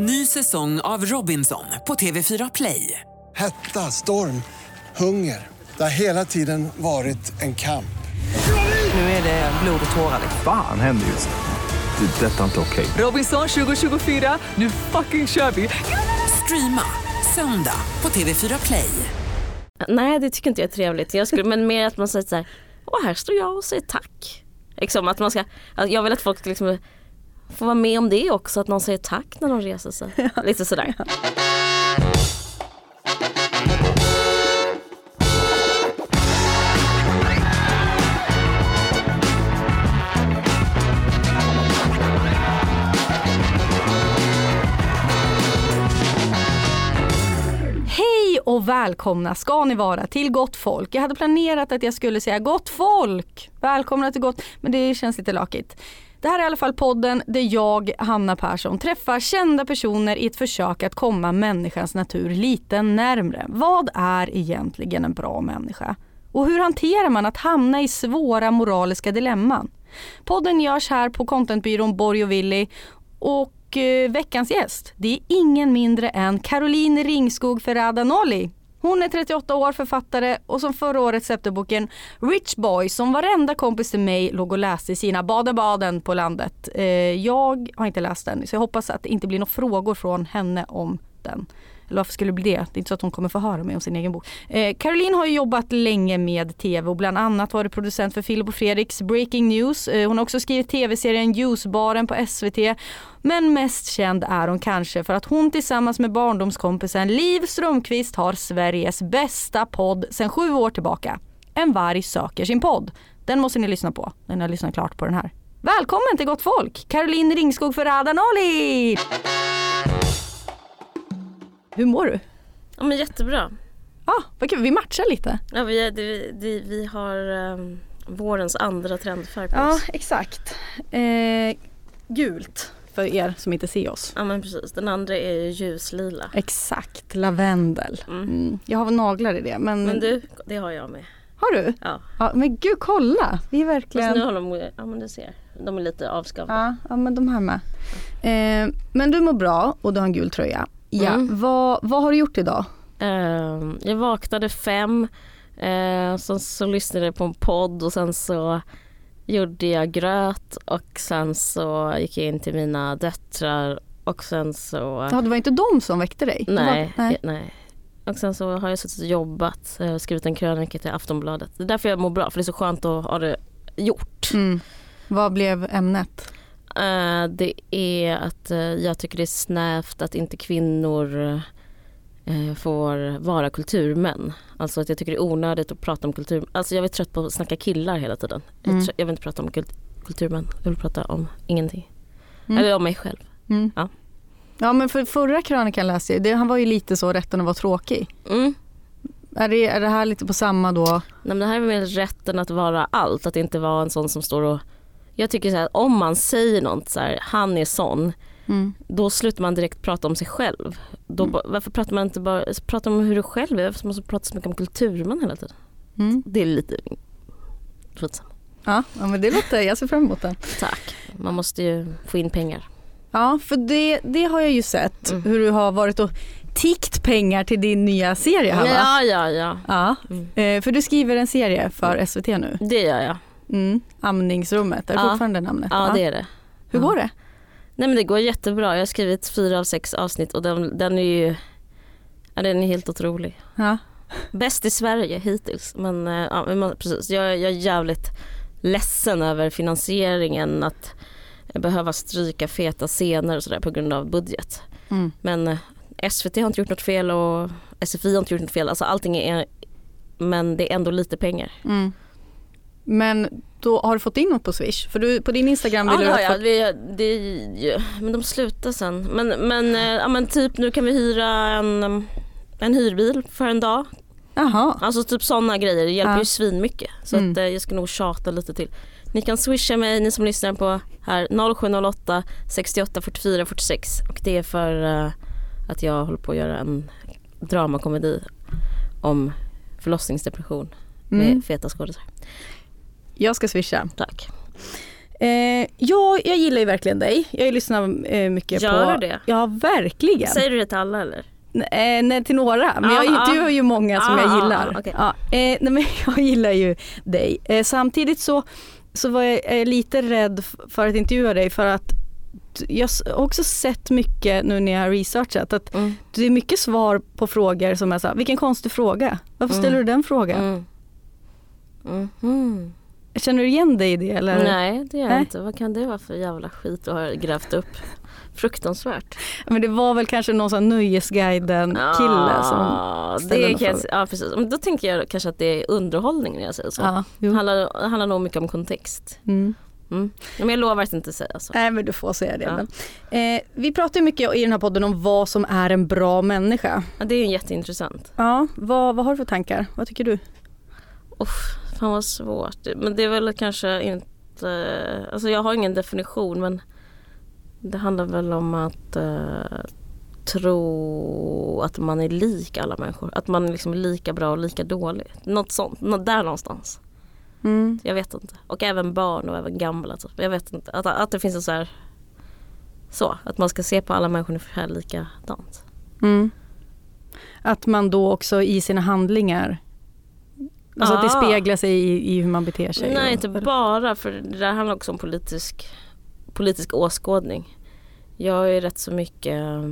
Ny säsong av Robinson på TV4 Play. Hetta, storm, hunger. Det har hela tiden varit en kamp. Nu är det blod och tårar. Fan händer just nu. Det. är Detta är inte okej. Robinson 2024, nu fucking kör vi! Streama söndag på TV4 Play. Nej det tycker inte jag är trevligt. Jag skulle, men mer att man säger så här, åh här står jag och säger tack. Liksom att man ska, jag vill att folk liksom får vara med om det också, att någon säger tack när de reser sig. Lite sådär. Hej och välkomna ska ni vara till Gott Folk. Jag hade planerat att jag skulle säga Gott Folk, välkomna till Gott, men det känns lite lakigt. Det här är i alla fall podden där jag, Hanna Persson, träffar kända personer i ett försök att komma människans natur lite närmre. Vad är egentligen en bra människa? Och hur hanterar man att hamna i svåra moraliska dilemman? Podden görs här på contentbyrån Borg och Willy och eh, veckans gäst, det är ingen mindre än Caroline Ringskog Ferrada-Nolli. Hon är 38 år, författare och som förra året släppte boken Rich Boy som varenda kompis till mig låg och läste i sina baden-baden på landet. Eh, jag har inte läst den så jag hoppas att det inte blir några frågor från henne om den. Eller varför skulle det bli det? Det är inte så att hon kommer få höra mig om sin egen bok. Eh, Caroline har ju jobbat länge med tv och bland annat varit producent för Filip och Fredriks Breaking News. Eh, hon har också skrivit tv-serien Ljusbaren på SVT. Men mest känd är hon kanske för att hon tillsammans med barndomskompisen Liv Strömqvist har Sveriges bästa podd sedan sju år tillbaka. En varg söker sin podd. Den måste ni lyssna på när ni har lyssnat klart på den här. Välkommen till Gott Folk! Caroline Ringskog Ferrada-Nali! Hur mår du? Ja men jättebra. Ja, ah, vad kul. Vi matchar lite. Ja, vi, det, det, vi har um, vårens andra trendfärg på Ja, oss. exakt. Eh, gult för er som inte ser oss. Ja men precis, den andra är ju ljuslila. Exakt, lavendel. Mm. Mm. Jag har naglar i det. Men, Men du, det har jag med. Har du? Ja. Ja, men gud kolla. Vi är Fast verkligen... nu har de, ja men du ser, de är lite avskavda. Ja, ja, men de här med. Eh, men du mår bra och du har en gul tröja. Ja, Mm. vad, vad har du gjort idag? Ehm, jag vaknade fem, uh, sen så lyssnade jag på en podd och sen så gjorde jag gröt och sen så gick jag in till mina döttrar och sen så... Ja, det var inte de som väckte dig? Nej, Var, nej. nej. Och sen så har jag suttit och jobbat, eh, skrivit en krönika till Aftonbladet. Det är därför jag mår bra, för det är så skönt att ha det gjort. Mm. Vad blev ämnet? Eh, det är att eh, jag tycker det är snävt att inte kvinnor eh, får vara kulturmän. Alltså att jag tycker det är onödigt att prata om kultur. Alltså jag är trött på att snacka killar hela tiden. Mm. jag vill inte prata om kult- kulturmän. Jag vill prata om ingenting. Mm. Eller om mig själv. Mm. Ja. Ja men för förra krönikan läste jag, det, han var ju lite så rätten att vara tråkig. Mm. Är det, är det här lite på samma då? Nej, men det här är väl rätten att vara allt. Att inte vara en sån som står och... Jag tycker så här, om man säger något så här, han är sån. Mm. Då slutar man direkt prata om sig själv. Då, ba- Varför pratar man inte bara prata om hur du själv är? Varför måste man prata så mycket om kulturmän hela tiden? Mm. Det är lite skitsamma. Ja, ja men det låter, jag ser fram emot den. Tack. Man måste ju få in pengar. Ja för det, det har jag ju sett Mm. hur du har varit och tickt pengar till din nya serie va? Ja, ja, ja. Ja, Mm. eh, för du skriver en serie för SVT nu. Det gör jag. Mm. Amningsrummet, är det Ja. fortfarande namnet? Ja, det är det. Hur Ja. går det? Nej men det går jättebra. Jag har skrivit fyra av sex avsnitt och den, den är ju ja, den är helt otrolig. Ja. Bäst i Sverige hittills. Men, eh, ja, men precis. Jag, jag är jävligt ledsen över finansieringen. Att behöva stryka feta scener och sådär på grund av budget. Mm. Men eh, SVT har inte gjort något fel och SFI har inte gjort något fel. Alltså allting är men det är ändå lite pengar. Mm. Men då har du fått in något på Swish? För du, på din Instagram Ja vill det du folk- Vi, det, ju- men de slutar sen. Men, men, eh, ja, men typ nu kan vi hyra en, en hyrbil för en dag. Jaha. Alltså typ sådana grejer. Det hjälper Ja. ju svinmycket. Så Mm. att, eh, jag ska nog tjata lite till. Ni kan swisha mig, ni som lyssnar på här 0708 68 44 46 och det är för eh, att jag håller på att göra en dramakomedi om förlossningsdepression med Mm. feta skådisar. Jag ska swisha. Tack. Eh, ja, jag gillar ju verkligen dig. Jag lyssnar eh, mycket Gör på... du det? Ja, verkligen. Säger du det till alla eller? Eh, nej, till några, men Ja, jag ja. intervjuar ju många som Ja, jag ja, gillar. okej. Ja, eh, nej, men jag gillar ju dig. Eh, samtidigt så, så var jag lite rädd för att intervjua dig för att jag har också sett mycket nu när jag har researchat att Mm. det är mycket svar på frågor som är så här, vilken konstig fråga. Varför Mm. ställer du den frågan? Mm. Mhm. Känner du igen dig i det eller? Nej det gör jag inte. Vad kan det vara för jävla skit du har grävt upp? Fruktansvärt. Men det var väl kanske någon sån här Nöjesguiden-kille som Ja, ställde det kan jag, ja precis. Men då tänker jag kanske att det är underhållning när jag säger så. Ja, Det handlar, handlar nog mycket om kontext. Mm. Mm. Men jag lovar att inte säga så. Nej men du får säga det. Ja. Eh, vi pratar ju mycket i den här podden om vad som är en bra människa. Ja, det är ju jätteintressant. Ja, vad, vad har du för tankar? Vad tycker du? Uff, fan vad svårt. Men det är väl kanske inte, alltså jag har ingen definition men det handlar väl om att eh, tro att man är lik alla människor. Att man liksom är lika bra och lika dålig. Något sånt, nå- där någonstans. Mm. Jag vet inte. Och även barn och även gamla. Typ. Jag vet inte. Att, att det finns en så här så, att man ska se på alla människor ungefär likadant. Mm. Att man då också i sina handlingar, alltså att det Ja. speglar sig i, i hur man beter sig. Nej och- inte eller- bara för det där handlar också om politisk, politisk åskådning. Jag är rätt så mycket eh,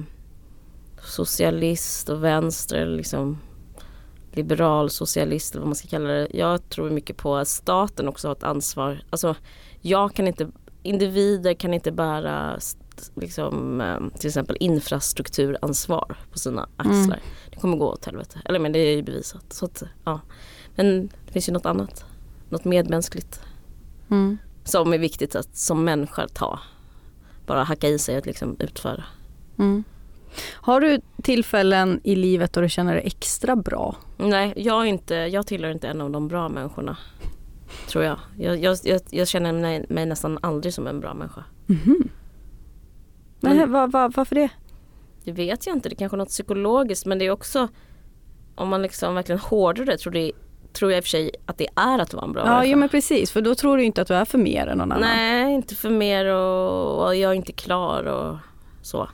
socialist och vänster liksom liberal socialist eller vad man ska kalla det. Jag tror mycket på att staten också har ett ansvar. Alltså jag kan inte, individer kan inte bära liksom, eh, till exempel infrastrukturansvar på sina axlar. Det kommer gå åt helvete. Eller men det är ju bevisat. Så att, ja. Men det finns ju något annat. Något medmänskligt Mm. som är viktigt att som människa ta. Bara hacka i sig att liksom utföra. Mm. Har du tillfällen i livet då du känner dig extra bra? Nej, jag, är inte, jag tillhör inte en av de bra människorna. Tror jag. Jag, jag, jag, jag känner mig, mig nästan aldrig som en bra människa. Nej, Men- va, va, varför det? Det vet jag inte. Det är kanske är något psykologiskt men det är också om man liksom verkligen hårdrar det tror, det, tror jag i och för sig att det är att vara en bra Ja, människa. jo, men precis, för då tror du inte att du är för mer än någon annan. Nej, inte för mer och, och jag är inte klar och så.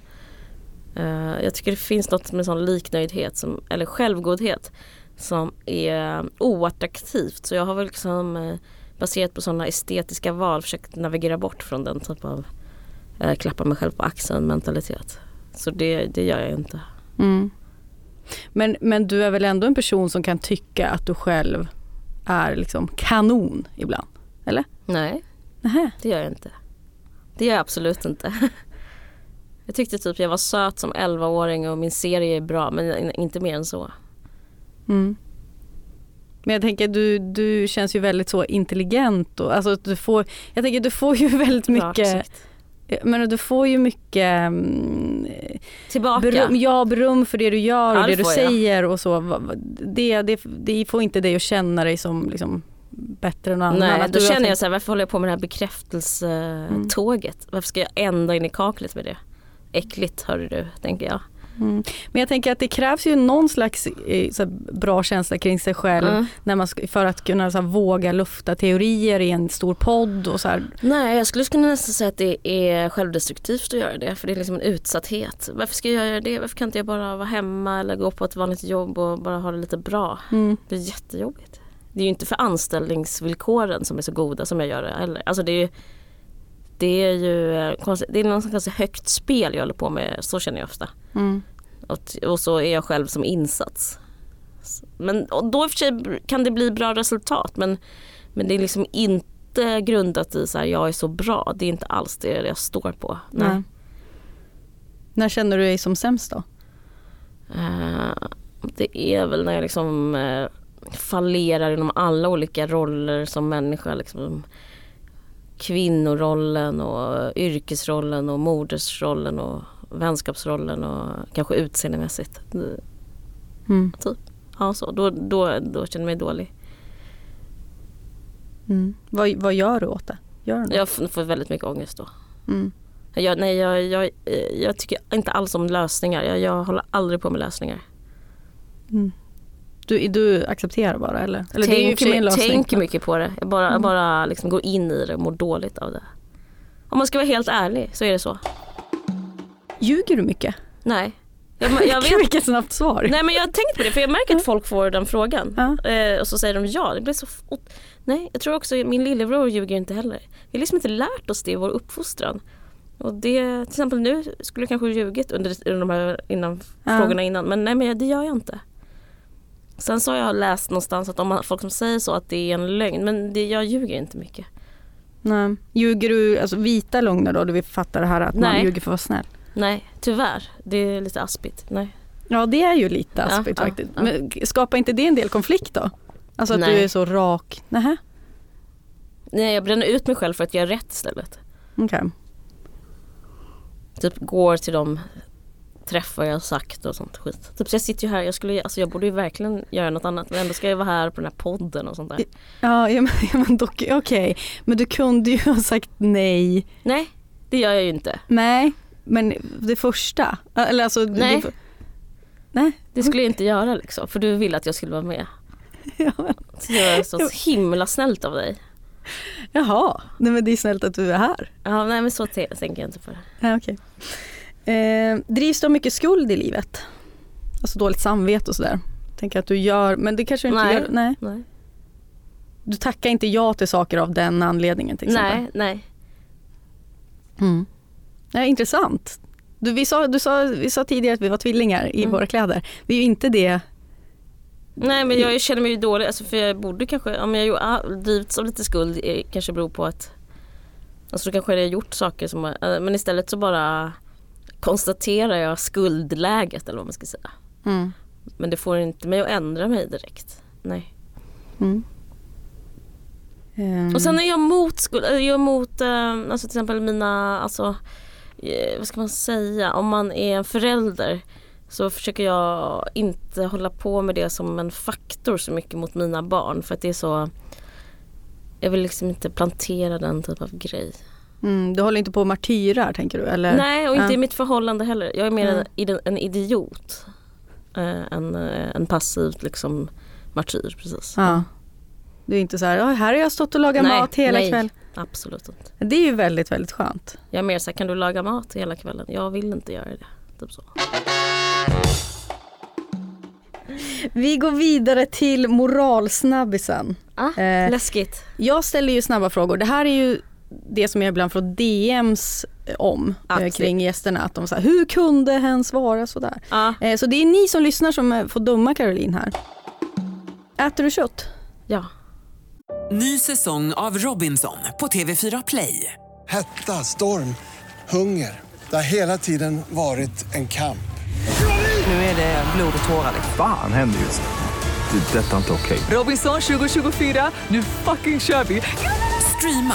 Eh, jag tycker det finns något med sån liknöjdhet som, eller självgodhet som är oattraktivt. Så jag har väl liksom eh, baserat på sådana estetiska val försökt navigera bort från den typ av eh, klappa mig själv på axeln mentalitet. Så det, det gör jag inte. Mm. Men, men du är väl ändå en person som kan tycka att du själv är liksom kanon ibland? Eller? Nej, Nähä. det gör jag inte. Det gör jag absolut inte. Jag tyckte typ jag var söt som 11-åring och min serie är bra men inte mer än så. Mm. Men jag tänker du, du känns ju väldigt så intelligent och alltså du får, jag tänker du får ju väldigt mycket, sagt. Men du får ju mycket mm, Tillbaka. beröm, ja, beröm för det du gör och Ja, det det du jag. säger och så. Det, det, det får inte dig att känna dig som liksom bättre än någon annan. Nej, Att då känner jag så här, varför håller jag på med det här bekräftelsetåget? Varför ska jag ända in i kaklet med det? Äckligt hörru du, tänker jag. Mm. Men jag tänker att det krävs ju någon slags eh, så bra känsla kring sig själv Mm. när man för att kunna så här, våga lufta teorier i en stor podd och så här. Nej, jag skulle kunna nästan säga att det är självdestruktivt att göra det. För det är liksom en utsatthet. Varför ska jag göra det? Varför kan inte jag bara vara hemma eller gå på ett vanligt jobb och bara ha det lite bra? Mm. Det är jättejobbigt. Det är ju inte för anställningsvillkoren som är så goda som jag gör det heller. Alltså det är ju, det är ju eh, konstigt. Det är någon slags högt spel jag håller på med. Så känner jag ofta. Mm. Och, och så är jag själv som insats. Men då i och för sig kan det bli bra resultat men, men det är liksom inte grundat i så här, jag är så bra. Det är inte alls det jag står på. Nej. Nej. När känner du dig som sämst då? Eh, det är väl när jag liksom uh, fallerar inom alla olika roller som människa. Liksom, kvinnorollen och yrkesrollen och modersrollen och vänskapsrollen och kanske utseendemässigt. Mm. Ja, så. Då, då, då känner jag mig dålig. Mm. Vad, vad gör du åt det? Gör du något? Jag får väldigt mycket ångest då. Mm. Jag, nej, jag, jag, jag tycker inte alls om lösningar. Jag, jag håller aldrig på med lösningar. Du, du accepterar bara eller? eller det är en tänker, lösning. mycket på det. Jag bara, Mm. bara liksom går in i det och mår dåligt av det. Om man ska vara helt ärlig så är det så. Ljuger du mycket? Nej. Jag, jag vet Vilket snabbt svar. Nej men jag har tänkt på det för jag märker att folk får den frågan. Ja. Eh, och så säger de ja. Det blir så Nej jag tror också min lillebror ljuger inte heller. Vi har liksom inte lärt oss det i vår uppfostran. Och det, till exempel nu skulle jag kanske ljugit under, under de här innan, Ja. frågorna innan men nej men det gör jag inte. Sen så har jag läst någonstans att om man, folk som säger så att det är en lögn men det, jag ljuger inte mycket. Nej. Ljuger du alltså, vita lögner då? Du vill fatta det här att man Nej. ljuger för att vara snäll? Nej tyvärr, det är lite aspigt. Nej. Ja det är ju lite Ja, aspigt ja, faktiskt. ja. Men skapar inte det en del konflikt då? Alltså att Nej. du är så rak? Nähä, nej jag bränner ut mig själv för att göra rätt istället. okej. typ går till de träffar jag sagt och sånt skit. Typ så jag sitter ju här, jag, skulle, alltså jag borde ju verkligen göra något annat men ändå ska jag vara här på den här podden och sånt där. Ja, ja, men, ja men dock, okej. Men du kunde ju ha sagt nej. Nej, det gör jag ju inte. Nej, men det första? Eller alltså, Nej. Det, nej. Det skulle jag inte göra liksom för du ville att jag skulle vara med. Ja. Så det var så himla snällt av dig. Jaha, nej men det är snällt att du är här. Ja, nej men så tänker jag inte på det. Ja, okej. Eh, drivs du av mycket skuld i livet? Alltså dåligt samvete och sådär? Tänker att du gör, men det kanske du inte Nej. gör? Nej. Nej, Du tackar inte ja till saker av den anledningen till exempel? nej, nej. Mm. Ja, intressant. Du, vi, sa, du sa, vi sa tidigare att vi var tvillingar i Mm. våra kläder. Vi är ju inte det. Nej men jag känner mig ju dålig, alltså för jag borde kanske, om jag drivits av lite skuld eh, kanske beror på att Alltså då kanske jag har gjort saker som, eh, men istället så bara konstaterar jag skuldläget eller vad man ska säga. Mm. Men det får inte mig att ändra mig direkt. Nej. Mm. Och sen är jag emot skuld, jag är emot eh, alltså till exempel mina, alltså eh, vad ska man säga, om man är en förälder så försöker jag inte hålla på med det som en faktor så mycket mot mina barn för att det är så jag vill liksom inte plantera den typ av grej. Mm, du håller inte på och martyrar tänker du? Eller? Nej och inte Ja. i mitt förhållande heller. Jag är mer en, en idiot. Eh, en, eh, en passivt liksom martyr precis. Ja. Du är inte så här, "Oj, här har jag stått och lagat Nej, mat hela nej. kväll. Absolut inte. Det är ju väldigt, väldigt skönt. Jag är mer så här, kan du laga mat hela kvällen? Jag vill inte göra det. Typ så. Vi går vidare till moralsnabbisen. Ah, Eh, läskigt. Jag ställer ju snabba frågor. Det här är ju det som jag ibland får DMs om eh, Absolut. kring gästerna. Att de säger, hur kunde hen svara sådär? Ja, Eh, Så det är ni som lyssnar som eh, får döma Caroline här. Äter du kött? ja. Ny säsong av Robinson på TV4 Play. Hetta, storm, hunger. Det har hela tiden varit en kamp. Nu är det blod och tårar. Fan händer just nu. Det. är Detta är inte okej. Robinson 2024, nu fucking kör vi! Streama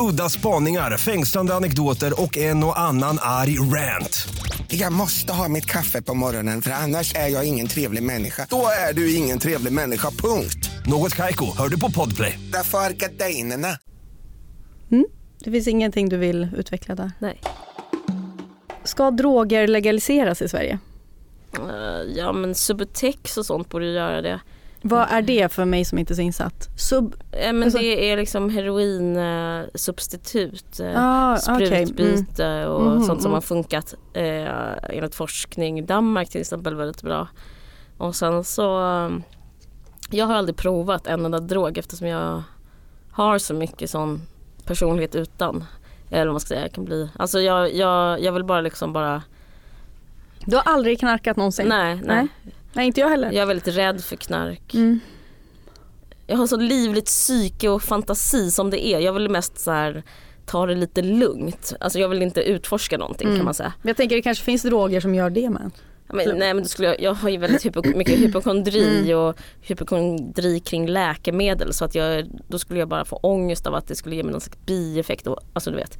Udda spaningar, fängslande anekdoter och en och annan arg rant. Jag måste ha mitt kaffe på morgonen för annars är jag ingen trevlig människa. Då är du ingen trevlig människa, punkt. Något Kaiko, hör du på Podplay. Därför är gardinerna. Det finns ingenting du vill utveckla där. Nej. Ska droger legaliseras i Sverige? Eh, ja men Subutex och sånt borde göra det. Vad är det för mig som inte är så insatt? Sub... Eh, men Alltså- det är liksom heroinsubstitut. Eh, Ah, okej. sprutbyte och Mhm, sånt som mm. har funkat eh, enligt forskning. Danmark till exempel väldigt bra. Och sen så eh, jag har aldrig provat en enda drog eftersom jag har så mycket sån personlighet utan. Eller vad man ska säga, jag kan bli. Alltså jag, jag, jag vill bara liksom bara, Du har aldrig knarkat någonsin? nej, nej. Nej. Nej, inte jag heller. Jag är väldigt rädd för knark. Mm. Jag har så livligt psyke och fantasi som det är. Jag vill mest så här ta det lite lugnt. Alltså jag vill inte utforska någonting Mm. kan man säga. Jag tänker det kanske finns droger som gör det med. Men, nej men då skulle jag, jag har ju väldigt hypo, mycket hypokondri Mm. och hypokondri kring läkemedel så att jag, då skulle jag bara få ångest av att det skulle ge mig någon slags bieffekt. Och, alltså du vet,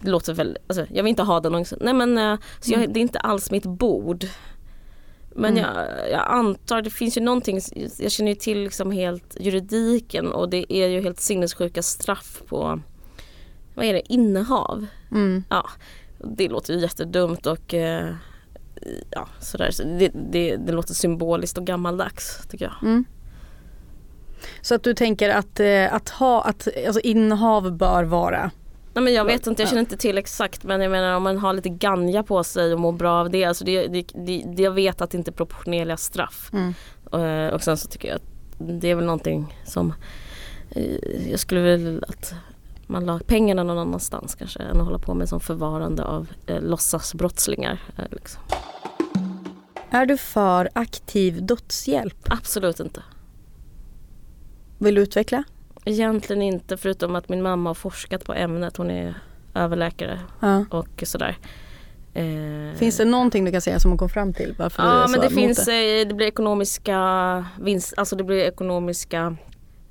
det låter väl, alltså, jag vill inte ha den ångesten. Nej men eh, så Mm. jag, det är inte alls mitt bord. Men jag, jag antar, det finns ju någonting, jag känner ju till liksom helt juridiken och det är ju helt sinnessjuka straff på, vad är det, innehav. Mm. Ja, det låter ju jättedumt och eh, ja, sådär. Så det, det, det låter symboliskt och gammaldags tycker jag. Mm. Så att du tänker att, eh, att ha, att, alltså innehav bör vara Nej men jag vet inte, jag känner inte till exakt men jag menar om man har lite ganja på sig och mår bra av det. Alltså det, det, det, jag vet att det inte är proportionerliga straff. Mm. Och, och sen så tycker jag att det är väl någonting som eh, jag skulle väl att man la pengarna någon annanstans kanske än att hålla på med som förvarande av eh, låtsasbrottslingar. Eh, liksom. Är du för aktiv dödshjälp? Absolut inte. Vill du utveckla? Egentligen inte förutom att min mamma har forskat på ämnet. Hon är överläkare Ja. och sådär. Eh, Finns det någonting du kan säga som hon kom fram till? Varför Ja men det finns, det? eh, det blir ekonomiska vinst, alltså det blir ekonomiska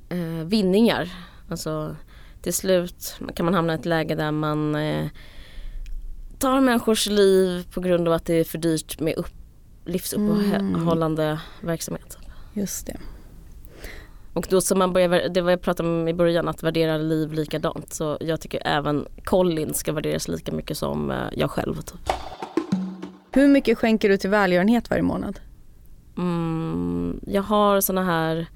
eh, vinningar. Alltså till slut kan man hamna i ett läge där man eh, tar människors liv på grund av att det är för dyrt med upp, livsuppehållande verksamhet. Just det. Och då så man börjar, det var jag pratade om i början, att värdera liv likadant. Så jag tycker även Colin ska värderas lika mycket som eh, jag själv. Typ. Hur mycket skänker du till välgörenhet varje månad? Mm, jag har såna här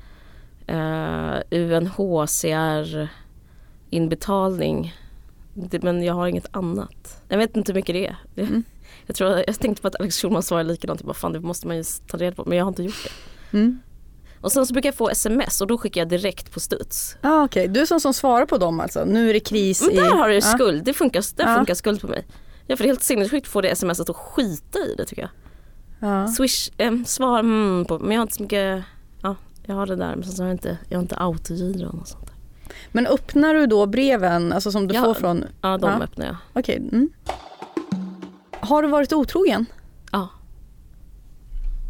eh, UNHCR inbetalning. Det, men jag har inget annat. Jag vet inte hur mycket det är. Mm. jag, tror, jag tänkte på att Alex Schulman svarade likadant. Typ, fan det måste man ju ta reda på. Men jag har inte gjort det. Mm. Och sen så brukar jag få sms och då skickar jag direkt på studs. Ah, Okej, du är sån som svarar på dem alltså. Nu är det kris Men i... där har du Ja. skuld. Det funkar, där Ja. funkar skuld på mig. Ja, för det är helt sinnessjukt att få det smset och skita i det tycker jag. Ja. Swish, eh, svar mm, på, men jag har inte så mycket, ja jag har det där men sen så har jag inte, jag har inte autogiron och sånt där. Men öppnar du då breven alltså som du Ja. får från... Ja de Ja. öppnar jag. Okej. Mm. Har du varit otrogen? Ja.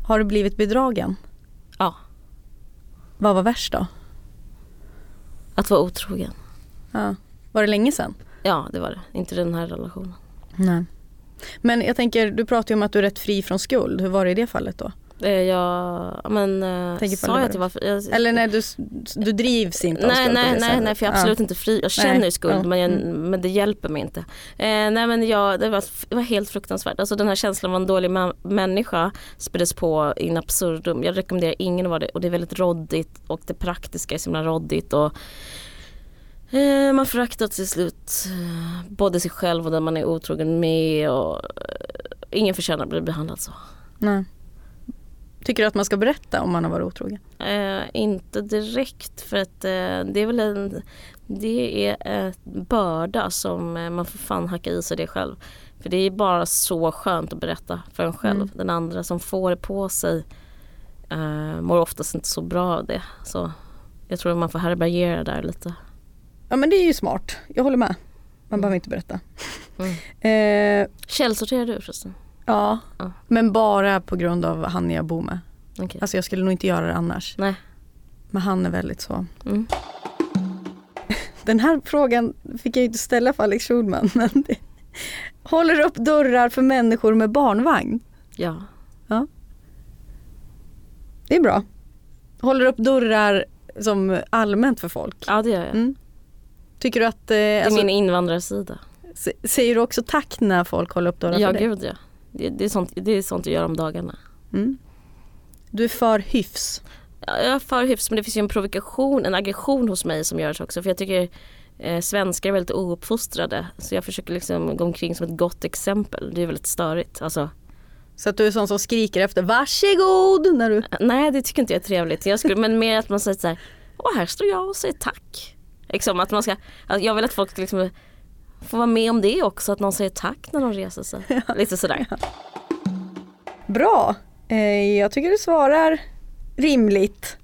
Har du blivit bedragen? Vad var värst då? Att vara otrogen. Ja. Var det länge sedan? Ja det var det, inte den här relationen. Nej. Men jag tänker, du pratar ju om att du är rätt fri från skuld. Hur var det i det fallet då? Eh, jag, men eh, Tänker på sa jag att jag var jag, Eller nej, du, du drivs inte av Nej, skuld på nej, nej, nej, för jag är absolut Ja. inte fri. Jag känner Nej, skuld ja, men, jag, mm. men det hjälper mig inte. Eh, nej men jag, det, var, det var helt fruktansvärt. Alltså den här känslan av en dålig ma- människa sprids på in absurdum. Jag rekommenderar ingen att vara det och det är väldigt roddigt och det praktiska är så himla roddigt. Och, eh, man föraktar till slut eh, både sig själv och den man är otrogen med. Och, eh, ingen förtjänar att bli behandlad så. Nej. Tycker du att man ska berätta om man har varit otrogen? Eh, inte direkt för att eh, det är väl en Det är en börda som eh, man får fan hacka i sig det själv. För det är bara så skönt att berätta för en själv. Mm. Den andra som får det på sig eh, mår oftast inte så bra av det. Så jag tror att man får härbärgera där lite. Ja men det är ju smart, jag håller med. Man behöver inte berätta. Mm. Eh, Källsorterar du förresten? Ja, Ja. men bara på grund av han jag bor med. Okej. Alltså jag skulle nog inte göra det annars. Nej. Men han är väldigt så. Mm. Den här frågan fick jag ju inte ställa för Alex Schulman. Men det, håller upp dörrar för människor med barnvagn. Ja. Det är bra. Håller upp dörrar som allmänt för folk. ja, det gör jag. Mm. Tycker du att, eh, Det är alltså, min invandrarsida. säger du också tack när folk håller upp dörrar Ja, för dig? gud ja. Det, det, är sånt, det är sånt jag gör om dagarna. Mm. Du är för hyfs. Ja, Jag är för hyfs men det finns ju en provokation, en aggression hos mig som görs också. För jag tycker eh, svenskar är väldigt ouppfostrade. Så jag försöker liksom gå omkring som ett gott exempel. Det är väldigt störigt. Alltså, Så att du är sån som skriker efter varsågod när du... nej det tycker inte jag är trevligt. Jag skulle, men mer att man säger så här, åh här står jag och säger tack. Liksom att man ska, jag vill att folk liksom får vara med om det också. Att någon säger tack när de reser sig. Lite sådär. Bra. Eh, jag tycker du svarar rimligt.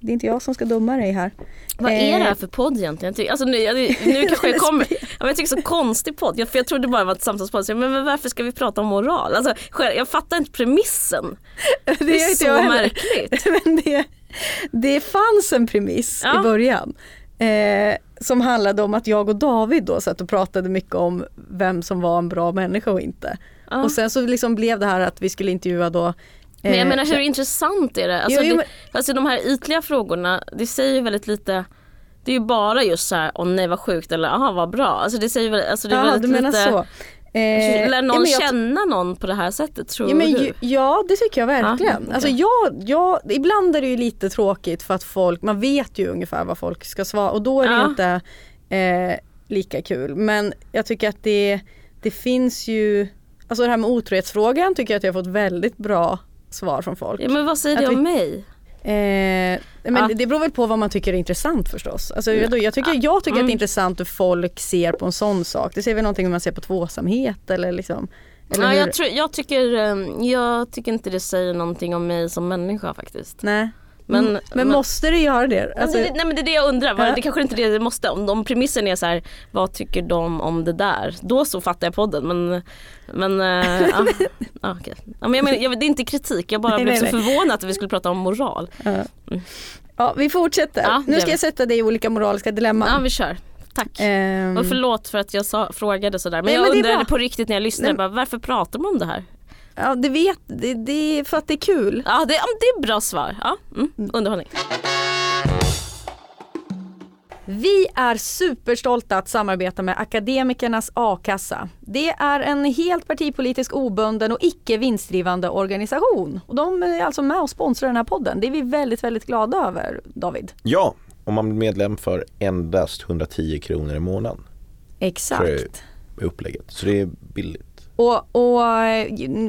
Det är inte jag som ska döma dig här. Vad är det här Eh, för podd egentligen? Alltså nu, nu kanske jag kommer, ja, jag tycker så konstig podd. Jag, för jag trodde bara det var ett samtalspodd. Men, men varför ska vi prata om moral? Alltså, jag fattar inte premissen. Det, Det är så jag märkligt. Men det, det fanns en premiss Ja. i början. Eh, som handlade om att jag och David då satt och pratade mycket om vem som var en bra människa och inte. Ja. Och sen så liksom blev det här att vi skulle intervjua då Men jag Eh, menar hur intressant är det? Alltså, Jo, jo, det alltså de här ytliga frågorna, det säger ju väldigt lite det är ju bara just så här, åh nej vad sjukt eller aha vad bra. Alltså det säger väl, alltså det är Jaha, väldigt du menar lite, så. Eh, Lär någon ja, jag- känna någon på det här sättet tror Ja, men, du? ja det tycker jag verkligen. Ja, alltså, jag, jag, ibland är det ju lite tråkigt för att folk, man vet ju ungefär vad folk ska svara och då är det Ja. inte eh, lika kul. Men jag tycker att det, det finns ju, alltså det här med otrohetsfrågan tycker jag att jag har fått väldigt bra svar från folk. Ja, men vad säger Att det vi- om mig? Eh, men Ja. det beror väl på vad man tycker är intressant förstås. Alltså, jag, jag tycker, jag tycker att det är intressant hur folk ser på en sån sak. Det ser väl någonting hur man ser på tvåsamhet eller liksom. Eller Ja, jag, tror, jag, tycker, eh, jag tycker inte det säger någonting om mig som människa faktiskt. Nej. Men- Men, men måste det göra det? Alltså, det, nej men det är det jag undrar, Var- Ja. det kanske inte är det det måste. Om, om premissen är så här, vad tycker de om det där? Då så fattar jag podden men, men eh, ja, ja, okej. ja, men jag menar, jag, det är inte kritik, jag bara Nej, blev nej, så nej. förvånad att vi skulle prata om moral. ja, vi fortsätter. Ja, nu ska jag sätta dig i olika moraliska dilemman. Ja vi kör, tack. Ehm, Och förlåt för att jag sa, frågade sådär men Nej, jag men undrade på riktigt när jag lyssnade, bara, varför pratar man om det här? Ja, det vet, det, det är för att det är kul. Ja det, det är bra svar, ja, mm, underhållning. Vi är superstolta att samarbeta med Akademikernas a-kassa. Det är en helt partipolitisk obunden och icke vinstdrivande organisation. Och de är alltså med och sponsrar den här podden. Det är vi väldigt, väldigt glada över, David. Ja, om man blir medlem för endast 110 kronor i månaden. För Exakt. upplägget. Så det är billigt. Och, och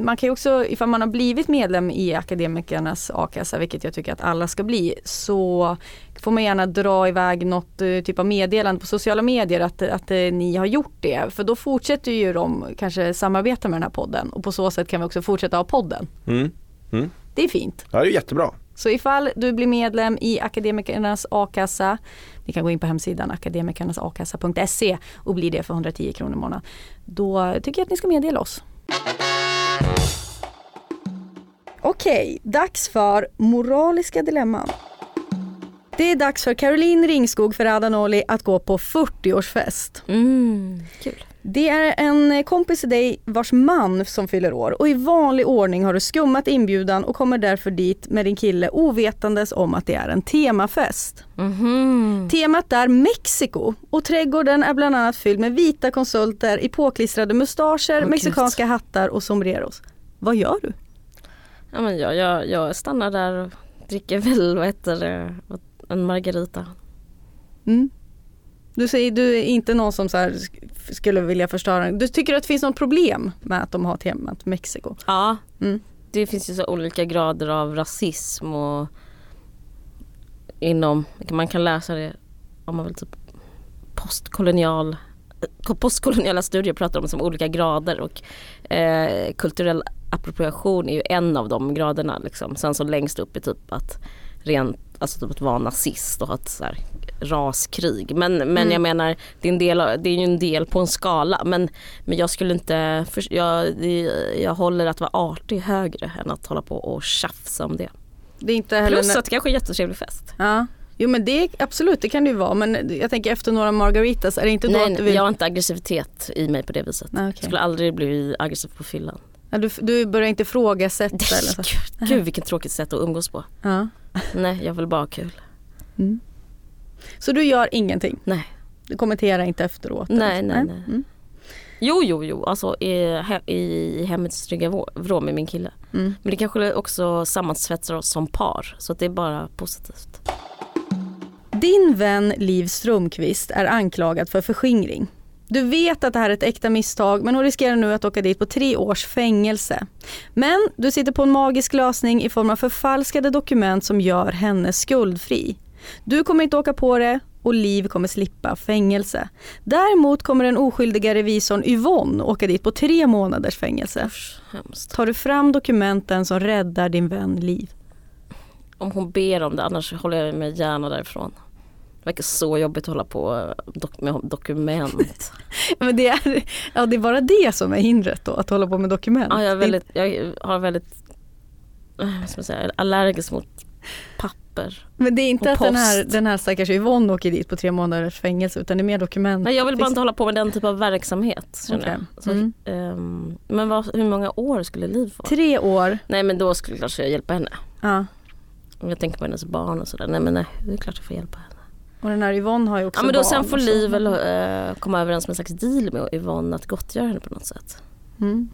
man kan ju också, ifall man har blivit medlem i Akademikernas a-kassa, vilket jag tycker att alla ska bli, så får man gärna dra iväg något eh, typ av meddelande på sociala medier att, att eh, ni har gjort det. För då fortsätter ju de kanske samarbeta med den här podden och på så sätt kan vi också fortsätta ha podden. Mm. Mm. Det är fint. Ja, det är jättebra. Så ifall du blir medlem i Akademikernas a-kassa, ni kan gå in på hemsidan akademikernasakassa.se och bli det för 110 kronor i månaden. Då tycker jag att ni ska meddela oss. Okej, dags för moraliska dilemman. Det är dags för Caroline Ringskog Ferrada Noli att gå på 40-årsfest. Mm, kul. Det är en kompis till dig vars man som fyller år och i vanlig ordning har du skummat inbjudan och kommer därför dit med din kille ovetandes om att det är en temafest. Mhm. Temat är Mexiko och trädgården är bland annat fylld med vita konsulter i påklistrade mustascher, Åh, mexikanska hattar och sombreros. Vad gör du? Ja, men jag, jag, jag stannar där och dricker väl vad heter det, en margarita. Mm. Du säger du är inte någon som så skulle vilja förstöra. Du tycker att det finns något problem med att de har temat Mexiko? Ja, Mm. det finns ju så olika grader av rasism och inom, man kan läsa det om man vill typ postkolonial postkoloniala studier pratar om som olika grader och eh, kulturell appropriation är ju en av de graderna liksom. Sen så längst upp är typ att rent, alltså typ att vara nazist och ha ett så här raskrig. Men, men jag menar det är, en del, det är ju en del på en skala men, men jag skulle inte, för, jag, jag håller att vara artig högre än att hålla på och tjafsa om det. Det är inte heller... Plus att det kanske är en jättetrevlig fest. Ja. Jo men det absolut, det kan det ju vara. Men jag tänker efter några margaritas, är det inte då Nej, att du vill... jag har inte aggressivitet i mig på det viset. Nej, Jag skulle aldrig bli aggressiv på fyllan. ja, du, du börjar inte ifrågasätta eller så? Gud, gud vilket tråkigt sätt att umgås på. Ja. Nej, jag vill bara ha kul. Så du gör ingenting? Nej. Du kommenterar inte efteråt? Nej, nej, nej. Mm. Jo, jo, jo, alltså i, he- i hemmets trygga vrå- med min kille. Mm. Men det kanske också sammansvetsar oss som par. Så det är bara positivt. Din vän Liv Strömqvist är anklagad för förskingring. Du vet att det här är ett äkta misstag men hon riskerar nu att åka dit på tre års fängelse. Men du sitter på en magisk lösning i form av förfalskade dokument som gör henne skuldfri. Du kommer inte åka på det och Liv kommer slippa fängelse. Däremot kommer den oskyldiga revisorn Yvonne åka dit på tre månaders fängelse. Usch. Tar du fram dokumenten som räddar din vän Liv? Om hon ber om det, annars håller jag mig gärna därifrån. Det verkar så jobbigt att hålla på dok- med dokument. Men det är, ja, det är bara det som är hindret då, att hålla på med dokument. ja, jag, är väldigt, jag har väldigt, eh, vad ska man säga, allergisk mot papper papper. Men det är inte att den här, den här stackars Yvonne åker dit på tre månaders fängelse utan det är mer dokument. Nej jag vill bara Fix- inte hålla på med den typ av verksamhet. jag. Så, Mm. ehm, men vad, hur många år skulle Liv få? Tre år. Nej men då skulle jag klart hjälpa henne. Ja. Om jag tänker på hennes barn och sådär. Nej men nej, det är klart jag får hjälpa henne. Och den här Yvonne har ju också Ja men då barn sen får. Liv väl eh, komma överens med en slags deal med Yvonne att gottgöra henne på något sätt. Mm.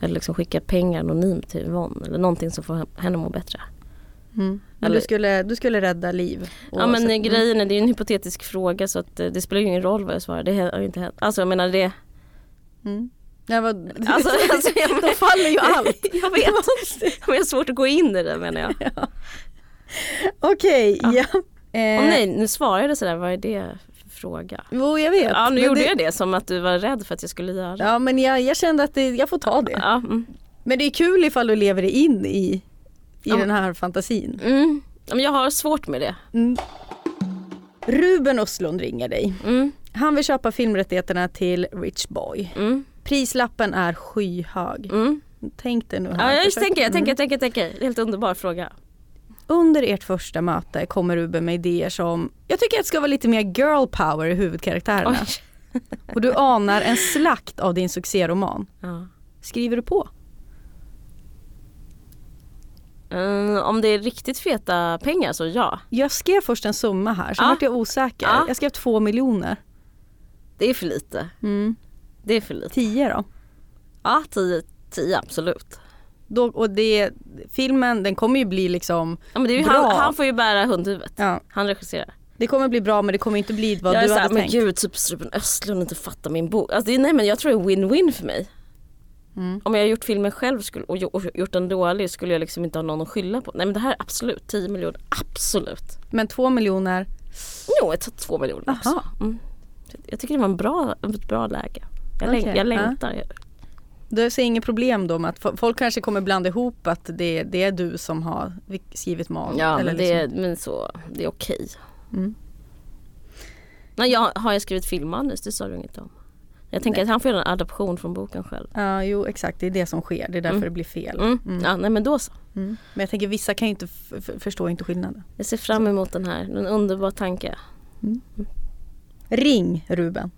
Eller liksom skicka pengar anonymt till Yvonne eller någonting som får henne att må bättre. Mm. Men du skulle, du skulle rädda liv? Ja men eh, grejen är, det är en hypotetisk fråga så att eh, det spelar ju ingen roll vad jag svarar. Det har ju inte hänt. Alltså jag menar det. Mm. Ja, vad, Alltså, alltså, jag, Då faller ju allt. jag vet. Men jag har svårt att gå in i det menar jag. Okej, ja. Åh Eh, nej, nu svarade jag sådär, vad är det för fråga? Jo jag vet. Ja nu men gjorde det, jag det som att du var rädd för att jag skulle göra. Ja men jag, jag kände att det, jag får ta det. Ja, mm. Men det är kul ifall du lever in i, i Ja. den här fantasin. Mm. Ja, Men jag har svårt med det. Ruben Östlund ringer dig. Mm. Han vill köpa filmrättigheterna till Rich Boy. Mm. Prislappen är skyhög. Mm. Tänk dig nu Ja, här. jag Försök- tänker, jag tänker, Mm. jag tänker, jag tänker. Helt underbar fråga. Under ert första möte kommer Ruben med idéer som, jag tycker att det ska vara lite mer girl power i huvudkaraktärerna. Oj. Och du anar en slakt av din succéroman. Ja. Skriver du på? Mm, om det är riktigt feta pengar så ja. Jag skrev först en summa här, sen Ja. vart jag osäker. Ja. Jag skrev två miljoner. Det är för lite. Mm. Det är för lite. Tio då? Ja, 10, 10 absolut. då och det, filmen den kommer ju bli liksom, Ja, men det är Bra. han, han får ju bära hundhuvudet. ja, Han regisserar. det kommer bli bra men det kommer inte bli vad jag är du såhär, hade men tänkt. gud typ Ruben Östlund inte fattar min bok. Alltså, det nej men jag tror det är win-win för mig. Mm. Om jag har gjort filmen själv skulle, och, gjo- och gjort den dålig skulle jag liksom inte ha någon att skylla på. Nej men det här är absolut 10 miljoner, absolut. Men två miljoner, Jo jag tar två miljoner också. Mm. Jag tycker det var en bra, ett bra läge. Jag, läng, Okej, jag ja. längtar. du ser inget problem då med att fo- folk kanske kommer blanda ihop att det, det är du som har skrivit manus? Ja eller men det, liksom- men så, det är okej. Mm. Nej, jag, har jag skrivit filmmanus? Det sa du inget om. Jag tänker att han får göra en adaption från boken själv. Ja, jo exakt, det är det som sker, det är därför Mm. det blir fel. Mm. Mm. Ja, nej men då så. Mm. Men jag tänker vissa kan ju inte förstå inte skillnaden. Jag ser fram emot den här, en underbar tanke. Ring Ruben.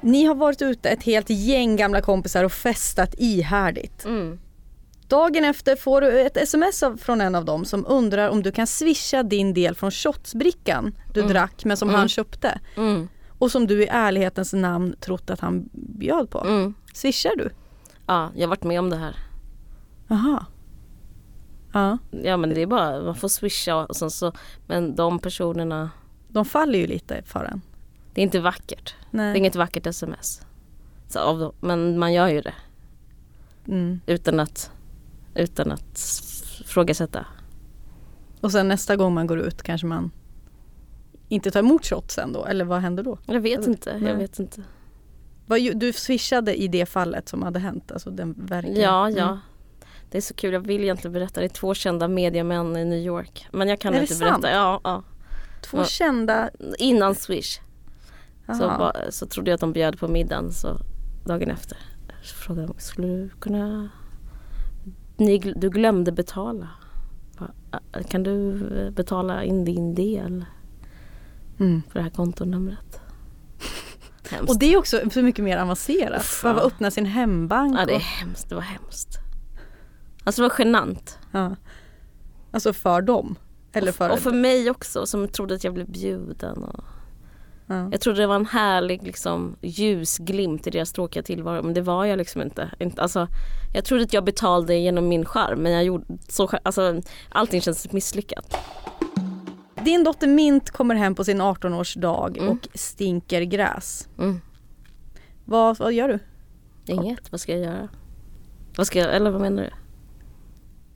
Ni har varit ute ett helt gäng gamla kompisar och festat ihärdigt. Mm. Dagen efter får du ett sms av, från en av dem som undrar om du kan swisha din del från shotsbrickan du Mm. drack men som Mm. han köpte. Och som du i ärlighetens namn trott att han bjöd på. Mm. Swishar du? Ja, jag har varit med om det här. Aha. Ja, Ja men det är bara, man får swisha och sen så, men de personerna, de faller ju lite för en. det är inte vackert. Det är Nej. inget vackert sms. Så av men man gör ju det Mm. utan att, utan att frågasätta. Och sen nästa gång man går ut kanske man inte tar emot shotsen då, eller vad händer då? Jag vet inte, Nej. jag vet inte. Du swishade i det fallet som hade hänt, alltså den verkligen. Ja, ja. Mm. Det är så kul, jag vill egentligen berätta. Det är två kända mediamän i New York. Men jag kan Är det inte sant? berätta. Ja, ja. Två Ja. kända, Innan Swish så, ba, så trodde jag att de bjöd på middagen så dagen efter så frågade de, skulle du kunna Ni, Du glömde betala. Bara, "Ah, Kan du betala in din del mm. för det här kontonumret? Hemskt. Och det är också så mycket mer avancerat. Uff, Behöva ja. öppna sin hembank. ja, det är och, hemskt. Det var hemskt. Alltså det var genant. ja. Alltså för dem. Eller för, och för mig också som trodde att jag blev bjuden. Och ja. jag trodde det var en härlig liksom, ljusglimt i deras tråkiga tillvaro men det var jag liksom inte. inte alltså, jag trodde att jag betalade genom min charm men jag gjorde så, alltså, allting känns misslyckat. Din dotter Mint kommer hem på sin 18-årsdag Mm. och stinker gräs. Mm. Vad, vad gör du? Inget, vad ska jag göra? Vad ska jag, eller vad menar du?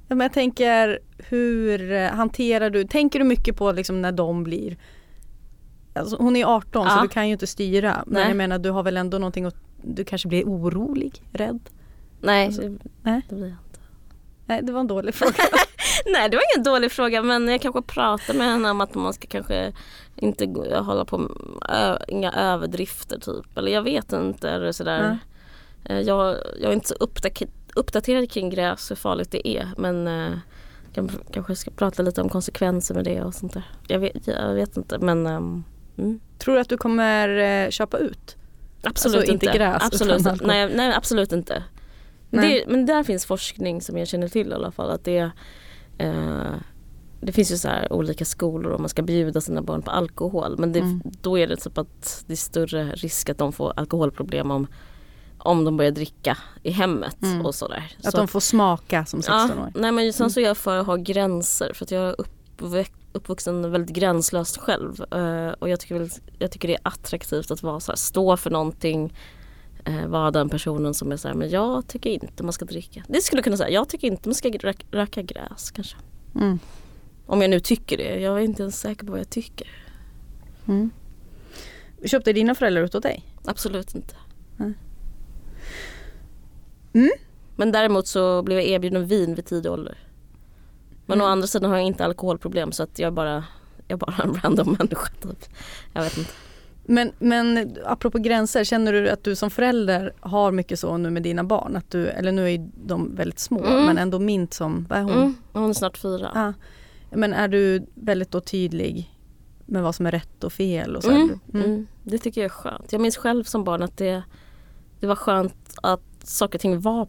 Ja, men jag tänker hur eh, hanterar du, tänker du mycket på liksom när de blir alltså, Hon är 18 så Ja. du kan ju inte styra men Nej. jag menar du har väl ändå någonting att, du kanske blir orolig, rädd? Nej, Alltså, det, nej. det blir jag inte. Nej det var en dålig fråga. Nej det var ingen dålig fråga men jag kanske pratar med henne om att man ska kanske inte hålla på med ö, inga överdrifter typ. Eller jag vet inte. Eller sådär. Eh, Jag, jag är inte så uppdaterad, uppdaterad kring gräs hur farligt det är men eh, jag kanske ska prata lite om konsekvenser med det och sånt där. Jag vet, jag vet inte men um, mm. Tror du att du kommer eh, köpa ut? Absolut Alltså, inte. inte gräs, absolut, utan nej, nej absolut inte. Men, Nej. det, men där finns forskning som jag känner till i alla fall. Att det, eh, det finns ju så här olika skolor och man ska bjuda sina barn på alkohol. Men det, Mm. då är det typ att det är större risk att de får alkoholproblem om, om de börjar dricka i hemmet Mm. och sådär. Att så de får smaka som 16-åring? Ja, nej men sen så är jag för att ha gränser för att jag är uppväxt, uppvuxen väldigt gränslöst själv. Eh, och jag tycker, jag tycker det är attraktivt att vara så här, stå för någonting. Uh, vara den personen som är så här, men jag tycker inte man ska dricka. Det skulle jag kunna säga, jag tycker inte man ska röka, röka gräs kanske. Mm. Om jag nu tycker det, jag är inte ens säker på vad jag tycker. Mm. Köpte dina föräldrar ut åt dig? Absolut inte. Nej. Mm. Men däremot så blev jag erbjuden vin vid tidig ålder. Men Mm. å andra sidan har jag inte alkoholproblem så att jag är bara, jag är bara en random människa typ. Jag vet inte. Men, men apropå gränser, känner du att du som förälder har mycket så nu med dina barn? Att du, eller nu är de väldigt små Mm. men ändå mint som, vad är hon? Mm, hon är snart fyra. Ja. Men är du väldigt då tydlig med vad som är rätt och fel? Och så Mm, Mm. mm. Det tycker jag är skönt. Jag minns själv som barn att det, det var skönt att saker och ting var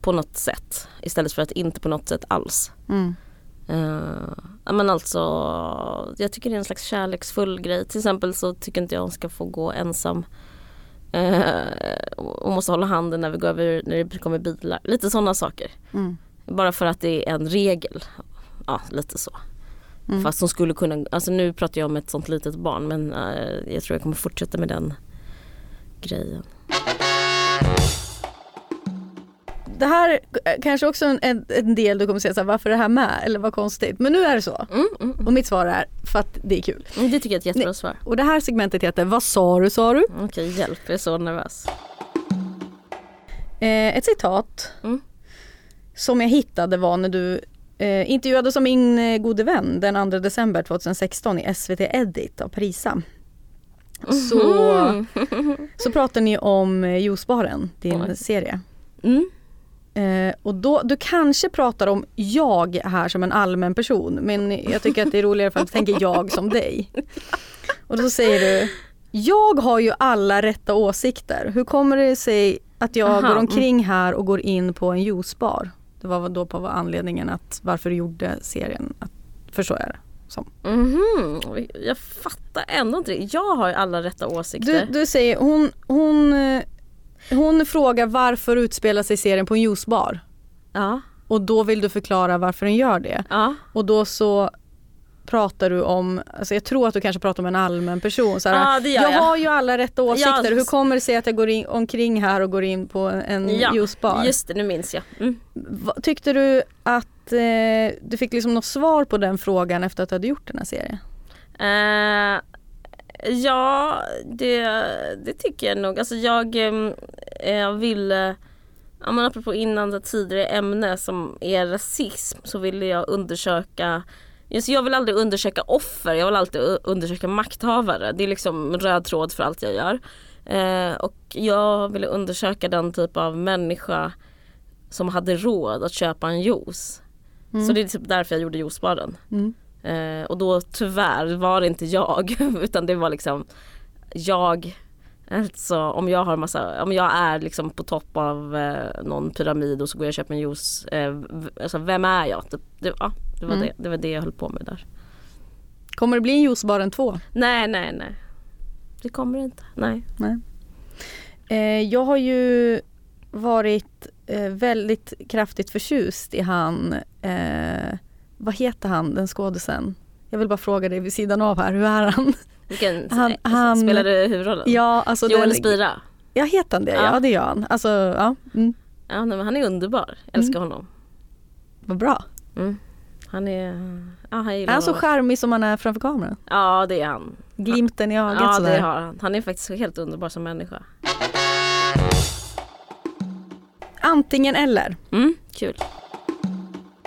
på något sätt istället för att inte på något sätt alls. Uh, men alltså, jag tycker det är en slags kärleksfull grej. Till exempel så tycker inte jag hon ska få gå ensam. Uh, och måste hålla handen när vi går över, när det kommer bilar. Lite sådana saker. Mm. Bara för att det är en regel. Ja, lite så. Mm. Fast hon skulle kunna, alltså nu pratar jag om ett sånt litet barn men eh, jag tror jag kommer fortsätta med den grejen. Det här är kanske också en, en, del du kommer säga så här, varför är det här med? Eller vad konstigt. Men nu är det så. Mm, mm, mm. Och mitt svar är för att det är kul. Mm, Det tycker jag är ett jättebra svar. Och det här segmentet heter Vad sa du sa du? Okej, hjälp, jag är så nervös. Eh, ett citat Mm. som jag hittade var när du eh, intervjuades av min eh, gode vän den 2 december 2016 i SVT Edit av Parisa. Så, Mhm. så pratade ni om eh, Juicebaren, din Oj. serie. Mm. Eh, och då, du kanske pratar om jag här som en allmän person men jag tycker att det är roligare för att tänker jag som dig. Och då säger du Jag har ju alla rätta åsikter. Hur kommer det sig att jag Aha, går omkring här och går in på en juicebar? Det var då på anledningen att varför du gjorde serien. Att, förstår jag det som. Mhm. Jag fattar ändå inte det. Jag har ju alla rätta Du, åsikter. du säger hon, hon, eh, hon frågar varför utspelar sig serien på en juicebar? Ja, Och då vill du förklara varför den gör det. ja. Och då så pratar du om, alltså jag tror att du kanske pratar om en allmän person. Så här, Ja, jag jag. har ju alla rätta åsikter, Ja. hur kommer det sig att jag går in, omkring här och går in på en ja. juicebar? Just det, nu minns jag. Mm. Tyckte du att eh, du fick liksom något svar på den frågan efter att du hade gjort den här serien? Eh, ja, det, det tycker jag nog. Alltså jag, em, eh, jag vill, eh, ja, men apropå innan det tidigare ämne som är rasism så ville jag undersöka Just, jag vill aldrig undersöka offer, jag vill alltid undersöka makthavare. Det är liksom röd tråd för allt jag gör. Eh, och jag ville undersöka den typ av människa som hade råd att köpa en juice. Så det är typ därför jag gjorde juicebaren. Mm. Eh, och då tyvärr var det inte jag utan det var liksom jag Alltså om jag har massa, om jag är liksom på topp av eh, någon pyramid och så går jag och köper en juice. Eh, alltså vem är jag? Det, det, ja, det, var Mm. det, det var det jag höll på med där. Kommer det bli en juicebaren 2? Nej nej nej. Det kommer det inte. Nej. Nej. Eh, jag har ju varit eh, väldigt kraftigt förtjust i han, eh, vad heter han, den skådisen? Jag vill bara fråga dig vid sidan av här, hur är han? Vilken Han- eh, han- spelar du huvudrollen? Ja, alltså Joel den- Spira. Ja, heter han det? Ja, Ja. det gör han. Alltså, ja, mm, Ja, nej, men han är underbar. Älskar honom. vad bra. Mm. Han är, ja han Är han så charmig som han är framför kameran? Ja det är han. Glimten i ögat Ja sådär. det har han. Han är faktiskt helt underbar som människa. Antingen eller. Mm, kul.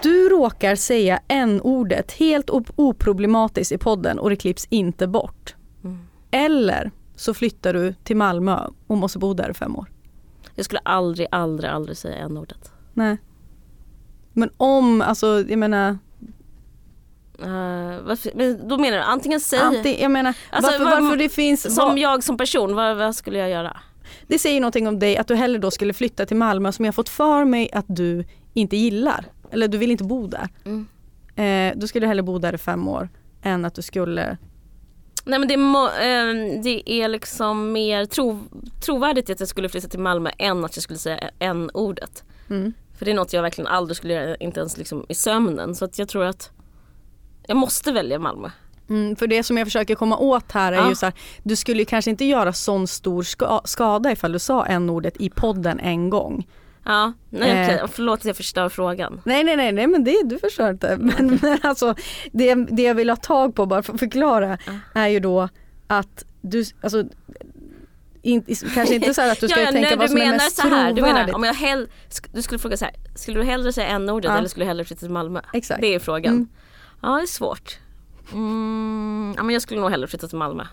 Du råkar säga n-ordet helt op- oproblematiskt i podden och det klipps inte bort. Mm. Eller så flyttar du till Malmö och måste bo där i fem år. Jag skulle aldrig, aldrig, aldrig säga en ordet. Nej. Men om, alltså jag menar, Eh, varför, men då menar du antingen säg, Anti, jag menar Alltså, varför, vad- varför det finns, som vad- jag som person, vad, vad skulle jag göra? det säger någonting om dig att du hellre då skulle flytta till Malmö som jag fått för mig att du inte gillar. Eller du vill inte bo där. Mm. Eh, du skulle hellre bo där i fem år än att du skulle Nej men det är, må, eh, det är liksom mer tro, trovärdigt att jag skulle flytta till Malmö än att jag skulle säga en ordet. Mm. För det är något jag verkligen aldrig skulle göra, inte ens liksom i sömnen. Så att jag tror att jag måste välja Malmö. Mm, för det som jag försöker komma åt här är Ja. ju så här, du skulle kanske inte göra sån stor ska, skada ifall du sa en ordet i podden en gång. Ja, nej Eh. okej, förlåt att jag förstör frågan. Nej nej nej, nej men det, du förstår inte. Men, men alltså det, det jag vill ha tag på bara för att förklara är ju då att du, alltså in, kanske inte så att du ska ja, tänka nej, vad som är menar mest så här, du menar, om jag hell, du skulle fråga så här, skulle du hellre säga en ordet Ja. eller skulle du hellre flytta till Malmö? Exakt. Det är frågan. Mm. Ja det är svårt. Mm, ja, men jag skulle nog hellre flytta till Malmö.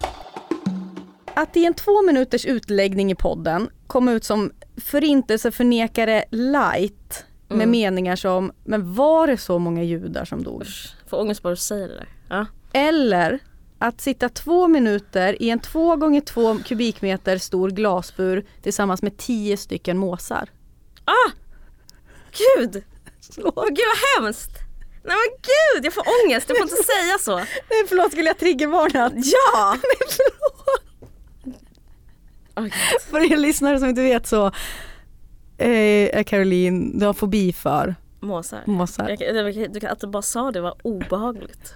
Att i en två minuters utläggning i podden komma ut som förintelseförnekare light med Mm. meningar som, men var det så många judar som dog? Får ångest bara du säger det där. Ja. Eller att sitta två minuter i en två gånger två kubikmeter stor glasbur tillsammans med tio stycken måsar. Ah! Gud! Åh, gud vad hemskt! Nej men gud, jag får ångest, jag får inte säga så. Nej förlåt, skulle jag triggervarnat? Ja! Nej gud. För er lyssnare som inte vet så eh, är Caroline, du har fobi för Måsar. måsar. Jag, jag, att du bara sa det var obehagligt.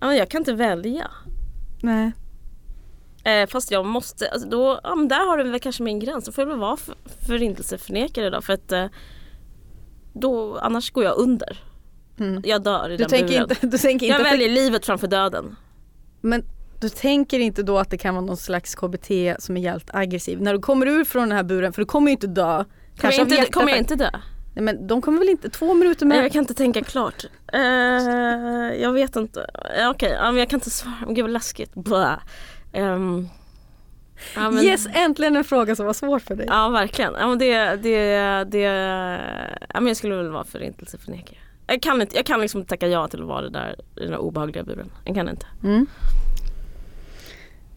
Jag kan inte välja. Nej. Eh, fast jag måste, alltså då, ja, men där har du väl kanske min gräns. Då får jag väl vara för, förintelseförnekare då. För att eh, då, annars går jag under. Mm. Jag dör i Du den tänker, buren. inte, du tänker Jag inte väljer livet framför döden. Men du tänker inte då att det kan vara någon slags KBT som är jävligt aggressiv? När du kommer ur från den här buren, för du kommer ju inte dö. Kommer jag, inte, kommer jag inte dö? Nej men de kommer väl inte, två minuter med. jag kan inte tänka klart. Eh, jag vet inte. Ja, Okej, ja, men jag kan inte svara. Gud vad läskigt. Blah. Ehm, ja, men, Yes, äntligen en fråga som var svår för dig. Ja verkligen. Ja, men det, det, det, ja, men jag skulle väl vara förintelseförnekare. Jag kan, inte, jag kan liksom inte tacka ja till att vara det där, i den där obehagliga buren. Jag kan inte. Mm.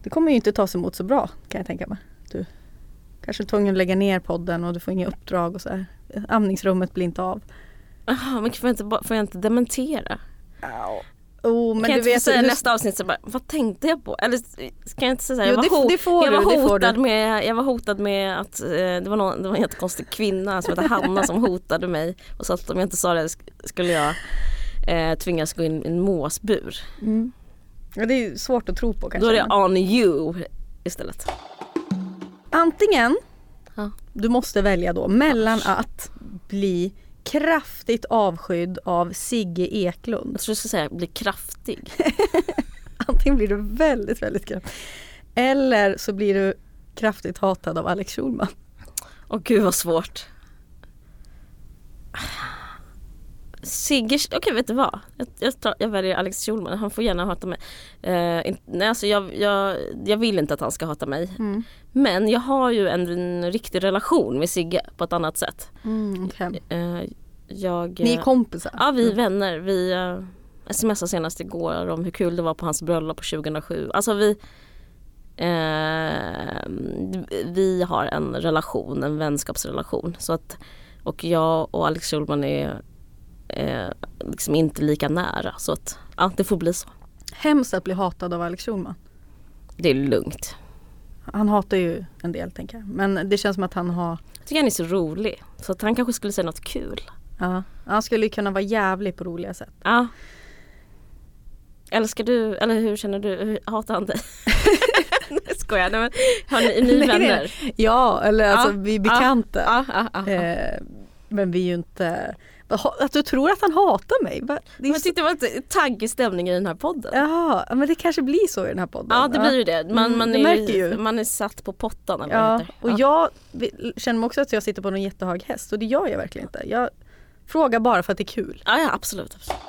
Det kommer ju inte tas emot så bra kan jag tänka mig. Du kanske är tvungen att lägga ner podden och du får inga uppdrag och så här. Amningsrummet blir inte av. Jaha, men får jag inte, får jag inte dementera? Oh, men kan jag du inte vet, säga du, nästa avsnitt så bara, vad tänkte jag på? Eller ska jag inte säga Jo, jag, det- var ho- det får jag, var det hotad du. med, jag var hotad med att eh, det, var någon, det var en jättekonstig kvinna som hette Hanna som hotade mig och sa att om jag inte sa det sk- skulle jag eh, tvingas gå in i en måsbur. mm. Ja, det är svårt att tro på kanske. Då är det on you istället. Antingen, Ja. du måste välja då mellan att bli kraftigt avskydd av Sigge Eklund. Jag tror du skulle säga bli kraftig. Antingen blir du väldigt, väldigt kraftig. Eller så blir du kraftigt hatad av Alex Schulman. Åh gud vad svårt. Sigge, okej vet du vad? Jag, jag, tar, jag väljer Alex Schulman, han får gärna hata mig. Eh, in, nej, alltså jag, jag, jag vill inte att han ska hata mig. Mm. Men jag har ju en, en riktig relation med Sigge på ett annat sätt. Mm, okej. Eh, jag, Ni är eh, kompisar? Ja vi är vänner. Vi uh, smsade senast igår om hur kul det var på hans bröllop på 2007. Alltså vi Vi har en relation, en vänskapsrelation. Så att, och jag och Alex Schulman är eh, liksom inte lika nära. Så att ja, det får bli så. Hemskt att bli hatad av Alex Schulman. Det är lugnt. Han hatar ju en del tänker jag. Men det känns som att han har, Jag tycker han är så rolig. Så att han kanske skulle säga något kul. ja, han skulle ju kunna vara jävlig på roliga sätt. Ja. Älskar du, eller hur känner du? Hur hatar han dig? Nej skojar. Nej, men, har ni, är ni Nej, vänner? Ja, eller alltså Ja, vi är bekanta. Ja, ja. Eh, men vi är ju inte, att du tror att han hatar mig? Det Jag tyckte det var lite taggig stämning i den här podden. jaha, men det kanske blir så i den här podden. Ja det blir ju det. Man, Mm, man, är, ju. man är satt på pottan eller Ja, och Ja. jag känner mig också att jag sitter på någon jättehög häst och det gör jag verkligen inte. Jag frågar bara för att det är kul. Ja, ja absolut. absolut.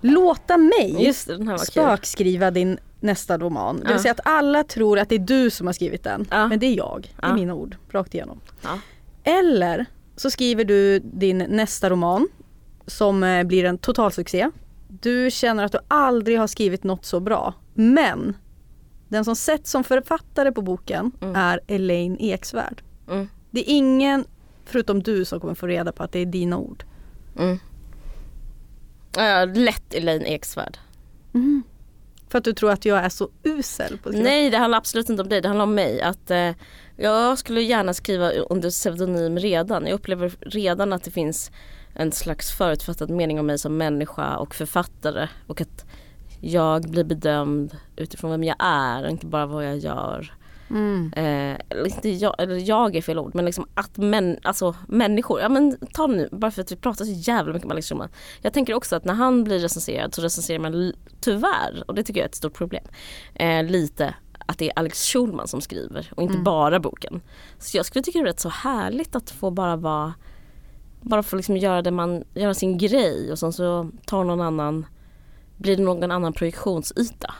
Låta mig Just det, var kul. spökskriva din nästa roman. Det vill Ja. säga att alla tror att det är du som har skrivit den. Ja. Men det är jag. Det är Ja. mina ord, rakt igenom. Ja. Eller så skriver du din nästa roman som eh, blir en totalsuccé. du känner att du aldrig har skrivit något så bra. Men den som sett som författare på boken Mm. är Elaine Eksvärd. Mm. Det är ingen förutom du som kommer få reda på att det är dina ord. Mm. Ja, lätt Elaine Eksvärd. För att du tror att jag är så usel på. Nej det handlar absolut inte om dig, det handlar om mig. Att, eh, jag skulle gärna skriva under pseudonym redan. Jag upplever redan att det finns en slags förutfattad mening om mig som människa och författare. Och att jag blir bedömd utifrån vem jag är och inte bara vad jag gör. Mm. Eh, eller inte jag, eller jag är fel ord men liksom att män, alltså människor, ja men ta nu bara för att vi pratar så jävla mycket om Alex Schulman. Jag tänker också att när han blir recenserad så recenserar man tyvärr, och det tycker jag är ett stort problem, eh, lite att det är Alex Schulman som skriver och inte bara boken. Så jag skulle tycka det är rätt så härligt att få bara vara bara få liksom göra det man, göra sin grej och sen så tar någon annan, blir det någon annan projektionsyta.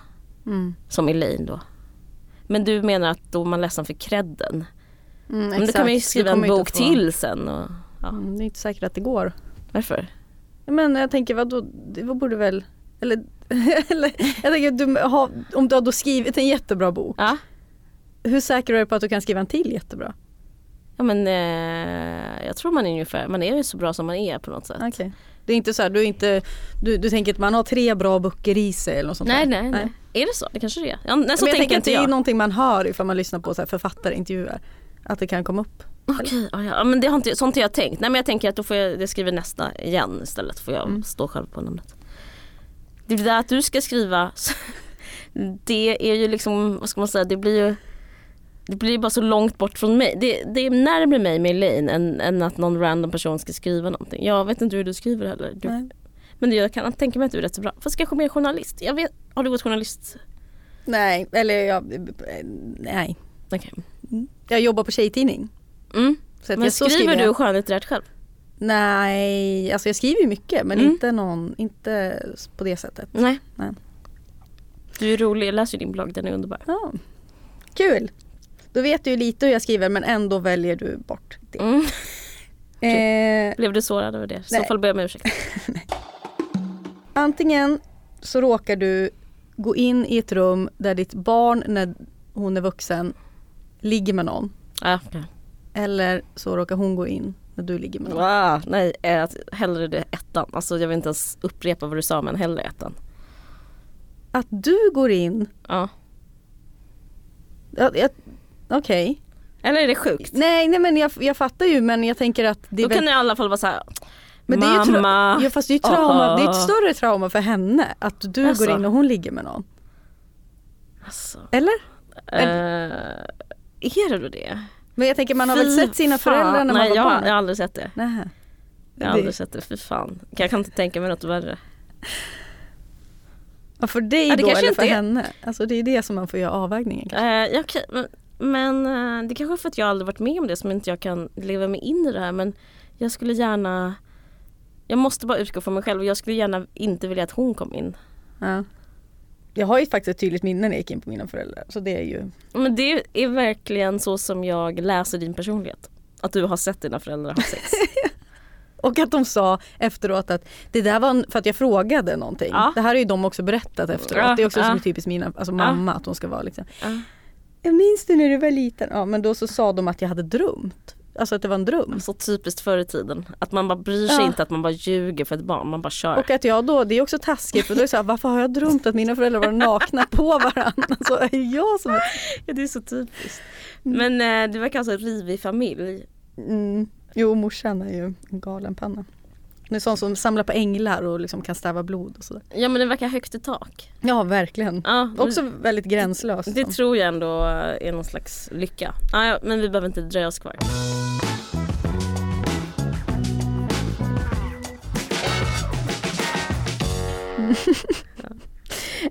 Mm. Som Elaine då. Men du menar att då är man ledsen för credden? Mm, Men då kan man ju skriva en bok få- till sen. Och, ja. Mm, det är inte säkert att det går. Varför? Men jag tänker vadå, det borde väl eller, eller jag tänker du har, om du har då skrivit en jättebra bok. Ja, Hur säker är du på att du kan skriva en till jättebra? ja men eh, jag tror man är ungefär, man är ju så bra som man är på något sätt. Okej. Det är inte så här, du, är inte, du, du tänker att man har tre bra böcker i sig eller något sånt Nej, nej, nej. Är det så? Det kanske det är. Ja, nej, så Men jag tänker inte det är jag. någonting man hör ifall man lyssnar på så här författarintervjuer. Att det kan komma upp. Okej, ja, ja, men det har inte, sånt har jag tänkt. Nej men jag tänker att då får jag, jag skriver nästa igen istället. Får jag stå själv på namnet. Det där att du ska skriva, det är ju liksom, vad ska man säga, det blir ju det blir bara så långt bort från mig. Det, det är närmare mig med Elaine än, än att någon random person ska skriva någonting. Jag vet inte hur du skriver heller. Du, Nej. men jag kan tänka mig att du är rätt så bra. Fast kanske mer journalist. Jag vet, har du gått journalist? Nej, eller jag, nej. Okej. Jag jobbar på tjejtidning. Mm. Så Men jag, skriver du skönlitterärt själv? Nej, alltså jag skriver ju mycket men Mm. inte, någon, inte på det sättet. Nej. Nej. Du är rolig, jag läser ju din blogg, den är underbar. Ja. Kul! Då vet du ju lite hur jag skriver men ändå väljer du bort det. Mm. Eh, Blev du sårad över det? I så fall ber jag om ursäkt. antingen så råkar du gå in i ett rum där ditt barn när hon är vuxen ligger med någon. Ja, okej. Eller så råkar hon gå in när du ligger med någon. Ah, nej, eh, hellre det ettan. Alltså jag vill inte ens upprepa vad du sa men hellre ettan. Att du går in, Ja. ja, jag- okej. Eller är det sjukt? Nej, nej men jag, jag fattar ju men jag tänker att det är Då väl kan det i alla fall vara så här. Men det är ju Mamma. ja, fast det är ju trauma, det är ett större trauma för henne att du Alltså. går in och hon ligger med någon. Alltså, Eller? eh, är det då det? Men jag tänker man har väl Fy sett sina fan. föräldrar när man Nej var jag, barn? har- jag har aldrig sett det. Nähä. Jag har Det- aldrig sett det, fy fan. Jag kan inte tänka mig något värre. Ja, för dig Ja, det då eller för är. henne? Alltså det är det som man får göra avvägningen. kanske. Eh, ja, okej, men, men eh, det kanske är för att jag aldrig varit med om det som inte jag kan leva mig in i det här men jag skulle gärna jag måste bara utgå från mig själv och jag skulle gärna inte vilja att hon kom in. Ja. Jag har ju faktiskt ett tydligt minne när jag gick in på mina föräldrar. Så det är ju... Men det är verkligen så som jag läser din personlighet. Att du har sett dina föräldrar ha sex. Och att de sa efteråt att det där var för att jag frågade någonting. Ja. Det här har ju de också berättat efteråt. Ja, Det är också ja. som är typiskt mina, alltså mamma att hon ska vara liksom. Ja. Jag minns det när du var liten. Ja men då så sa de att jag hade drömt. Alltså att det var en dröm. Så typiskt förr i tiden. Att man bara bryr sig Ja. inte att man bara ljuger för ett barn. Man bara kör. Och att jag då, det är också taskigt för då är det så här, varför har jag drömt att mina föräldrar var nakna på varandra? Så är jag som. Ja, det är så typiskt. Men eh, du verkar alltså rivig familj. Mm. Jo, morsan är ju en galen panna. Hon är sån som samlar på änglar och liksom kan stäva blod och sådär. Ja men det verkar högt i tak. Ja, verkligen. Ja, Också väldigt gränslös. Det tror jag ändå är någon slags lycka. Ah, ja, men vi behöver inte dröja oss kvar.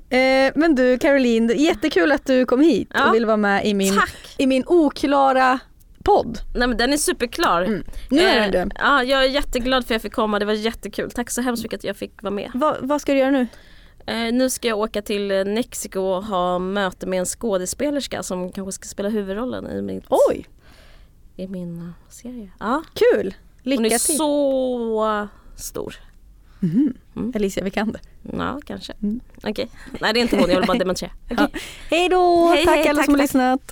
Eh, men du Caroline, jättekul att du kom hit Ja. och ville vara med i min, Tack! i min oklara podd. Nej men den är superklar. Mm. Nu är Eh, den det. Ja, jag är jätteglad för att jag fick komma. Det var jättekul. Tack så hemskt mycket att jag fick vara med. Va, vad ska du göra nu? Eh, nu ska jag åka till eh, Mexiko och ha möte med en skådespelerska som kanske ska spela huvudrollen i, mitt, Oj, i min eh, serie. Ja. kul! Hon är Lycka till! så stor. Alicia Vikander. Ja, kanske. Okej. Nej, det är inte hon. Jag vill bara dementera. Ja. Hej då! Tack hej, alla tack, som har tack. lyssnat.